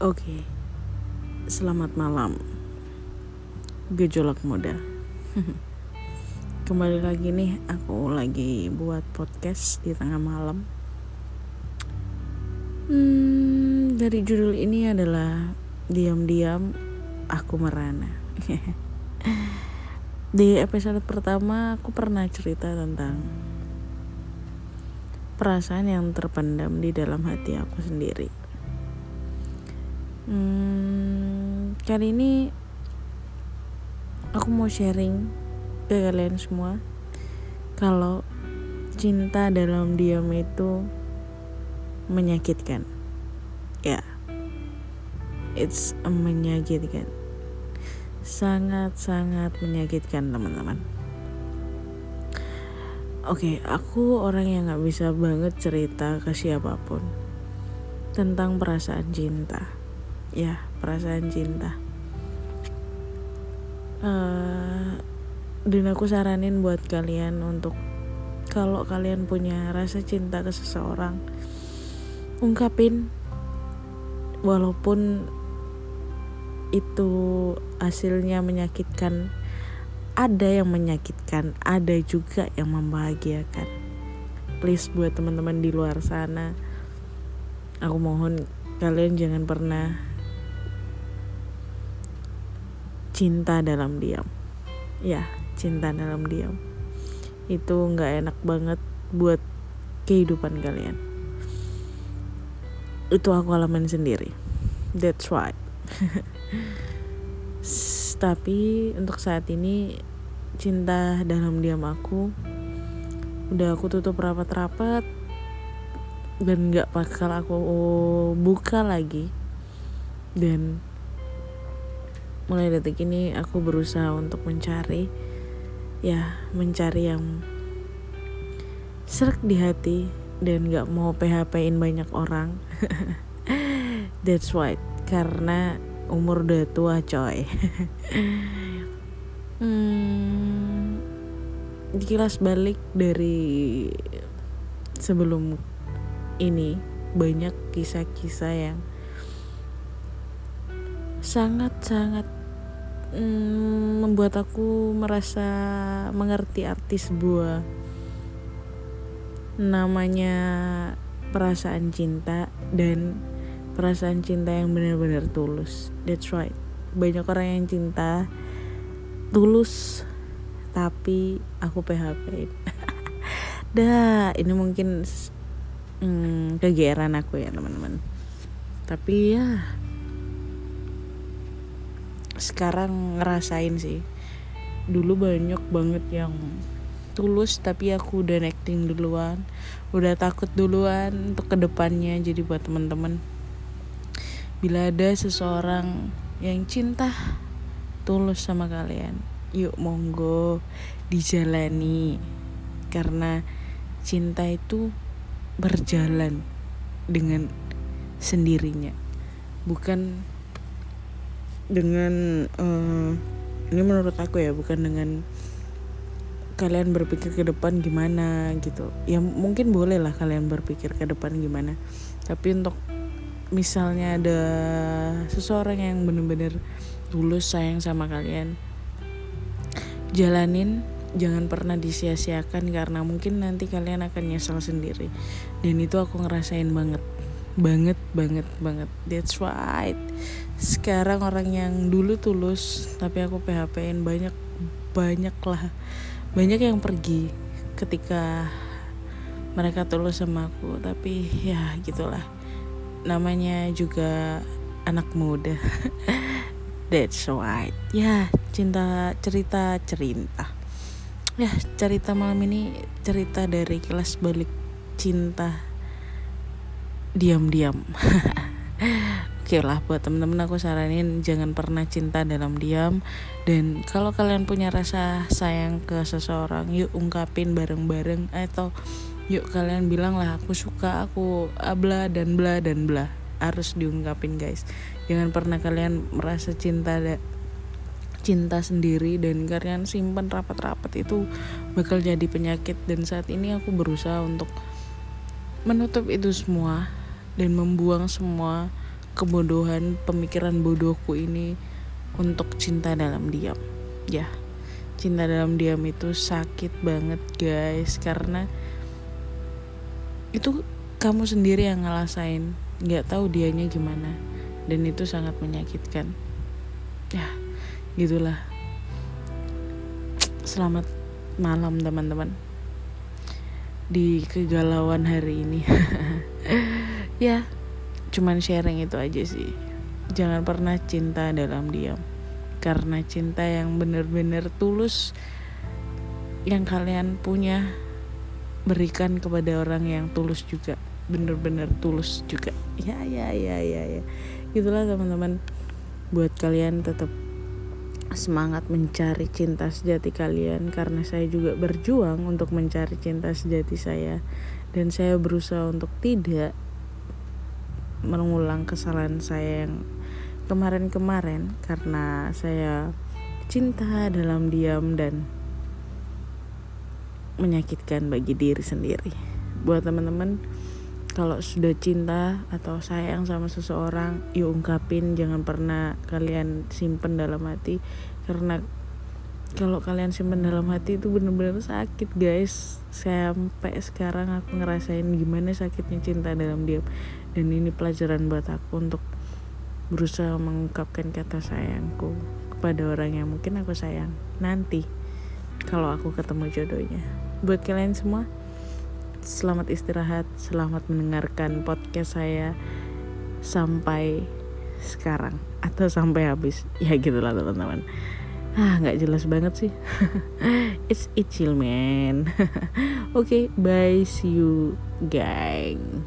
Oke, selamat malam, gejolak muda. Kembali lagi nih, aku lagi buat podcast di tengah malam. Hmm, dari judul ini adalah diam-diam aku merana. di episode pertama aku pernah cerita tentang perasaan yang terpendam di dalam hati aku sendiri. Hmm, kali ini aku mau sharing ke kalian semua kalau cinta dalam diam itu menyakitkan. Ya, yeah. it's menyakitkan. Sangat-sangat menyakitkan teman-teman. Oke, okay, aku orang yang gak bisa banget cerita ke siapa pun tentang perasaan cinta. Ya, perasaan cinta. Uh, dan aku saranin buat kalian untuk kalau kalian punya rasa cinta ke seseorang, ungkapin walaupun itu hasilnya menyakitkan ada yang menyakitkan, ada juga yang membahagiakan. Please buat teman-teman di luar sana, aku mohon kalian jangan pernah cinta dalam diam. Ya, cinta dalam diam. Itu nggak enak banget buat kehidupan kalian. Itu aku alamin sendiri. That's right. Tapi untuk saat ini cinta dalam diam aku udah aku tutup rapat-rapat dan nggak bakal aku buka lagi dan mulai detik ini aku berusaha untuk mencari ya mencari yang serak di hati dan nggak mau PHP-in banyak orang. That's right karena umur udah tua coy. Hmm, kilas balik dari sebelum ini banyak kisah-kisah yang sangat-sangat mm, membuat aku merasa mengerti arti sebuah namanya perasaan cinta dan perasaan cinta yang benar-benar tulus. That's right. Banyak orang yang cinta tulus tapi aku PHP dah ini mungkin hmm, kegeeran aku ya teman-teman tapi ya sekarang ngerasain sih. Dulu banyak banget yang tulus tapi aku udah acting duluan. Udah takut duluan untuk ke depannya jadi buat teman-teman. Bila ada seseorang yang cinta tulus sama kalian yuk monggo dijalani. Karena cinta itu berjalan dengan sendirinya bukan dengan uh, ini menurut aku ya bukan dengan kalian berpikir ke depan gimana gitu. Ya mungkin boleh lah kalian berpikir ke depan gimana. Tapi untuk misalnya ada seseorang yang bener-bener tulus sayang sama kalian jalanin. Jangan pernah disia-siakan karena mungkin nanti kalian akan nyesel sendiri. Dan itu aku ngerasain banget banget banget banget. That's right. Sekarang orang yang dulu tulus tapi aku PHP-in banyak banyak lah. Banyak yang pergi ketika mereka tulus sama aku. Tapi ya gitulah. Namanya juga anak muda. That's right. Ya, cinta cerita cerita. Ya, cerita malam ini cerita dari kelas balik cinta diam-diam. Oke lah buat temen-temen aku saranin jangan pernah cinta dalam diam. Dan kalau kalian punya rasa sayang ke seseorang yuk ungkapin bareng-bareng. Atau yuk kalian bilang lah aku suka aku bla dan bla dan bla. Harus diungkapin guys. Jangan pernah kalian merasa cinta da cinta sendiri dan kalian simpan rapat-rapat itu bakal jadi penyakit. Dan saat ini aku berusaha untuk menutup itu semua dan membuang semua kebodohan pemikiran bodohku ini untuk cinta dalam diam. Ya cinta dalam diam itu sakit banget guys. Karena itu kamu sendiri yang ngerasain. Nggak tahu dianya gimana. Dan itu sangat menyakitkan. Ya gitulah. Selamat malam teman-teman. Di kegalauan hari ini ya. Cuman sharing itu aja sih. Jangan pernah cinta dalam diam. Karena cinta yang benar-benar tulus yang kalian punya berikan kepada orang yang tulus juga. Bener-bener tulus juga. Ya ya ya ya ya. Gitulah teman-teman. Buat kalian tetap semangat mencari cinta sejati kalian karena saya juga berjuang untuk mencari cinta sejati saya. Dan saya berusaha untuk tidak mengulang kesalahan saya yang kemarin-kemarin karena saya cinta dalam diam dan menyakitkan bagi diri sendiri. Buat teman-teman kalau sudah cinta atau sayang sama seseorang yuk ungkapin jangan pernah kalian simpen dalam hati. Karena kalau kalian simpen dalam hati itu bener-bener sakit guys. Sampai sekarang aku ngerasain gimana sakitnya cinta dalam diam dan ini pelajaran buat aku untuk berusaha mengungkapkan kata sayangku kepada orang yang mungkin aku sayang nanti kalau aku ketemu jodohnya buat kalian semua Selamat istirahat, selamat mendengarkan podcast saya sampai sekarang atau sampai habis. Ya gitulah teman-teman. Ah, nggak jelas banget sih. It's chill man. Oke, okay, bye, see you, gang.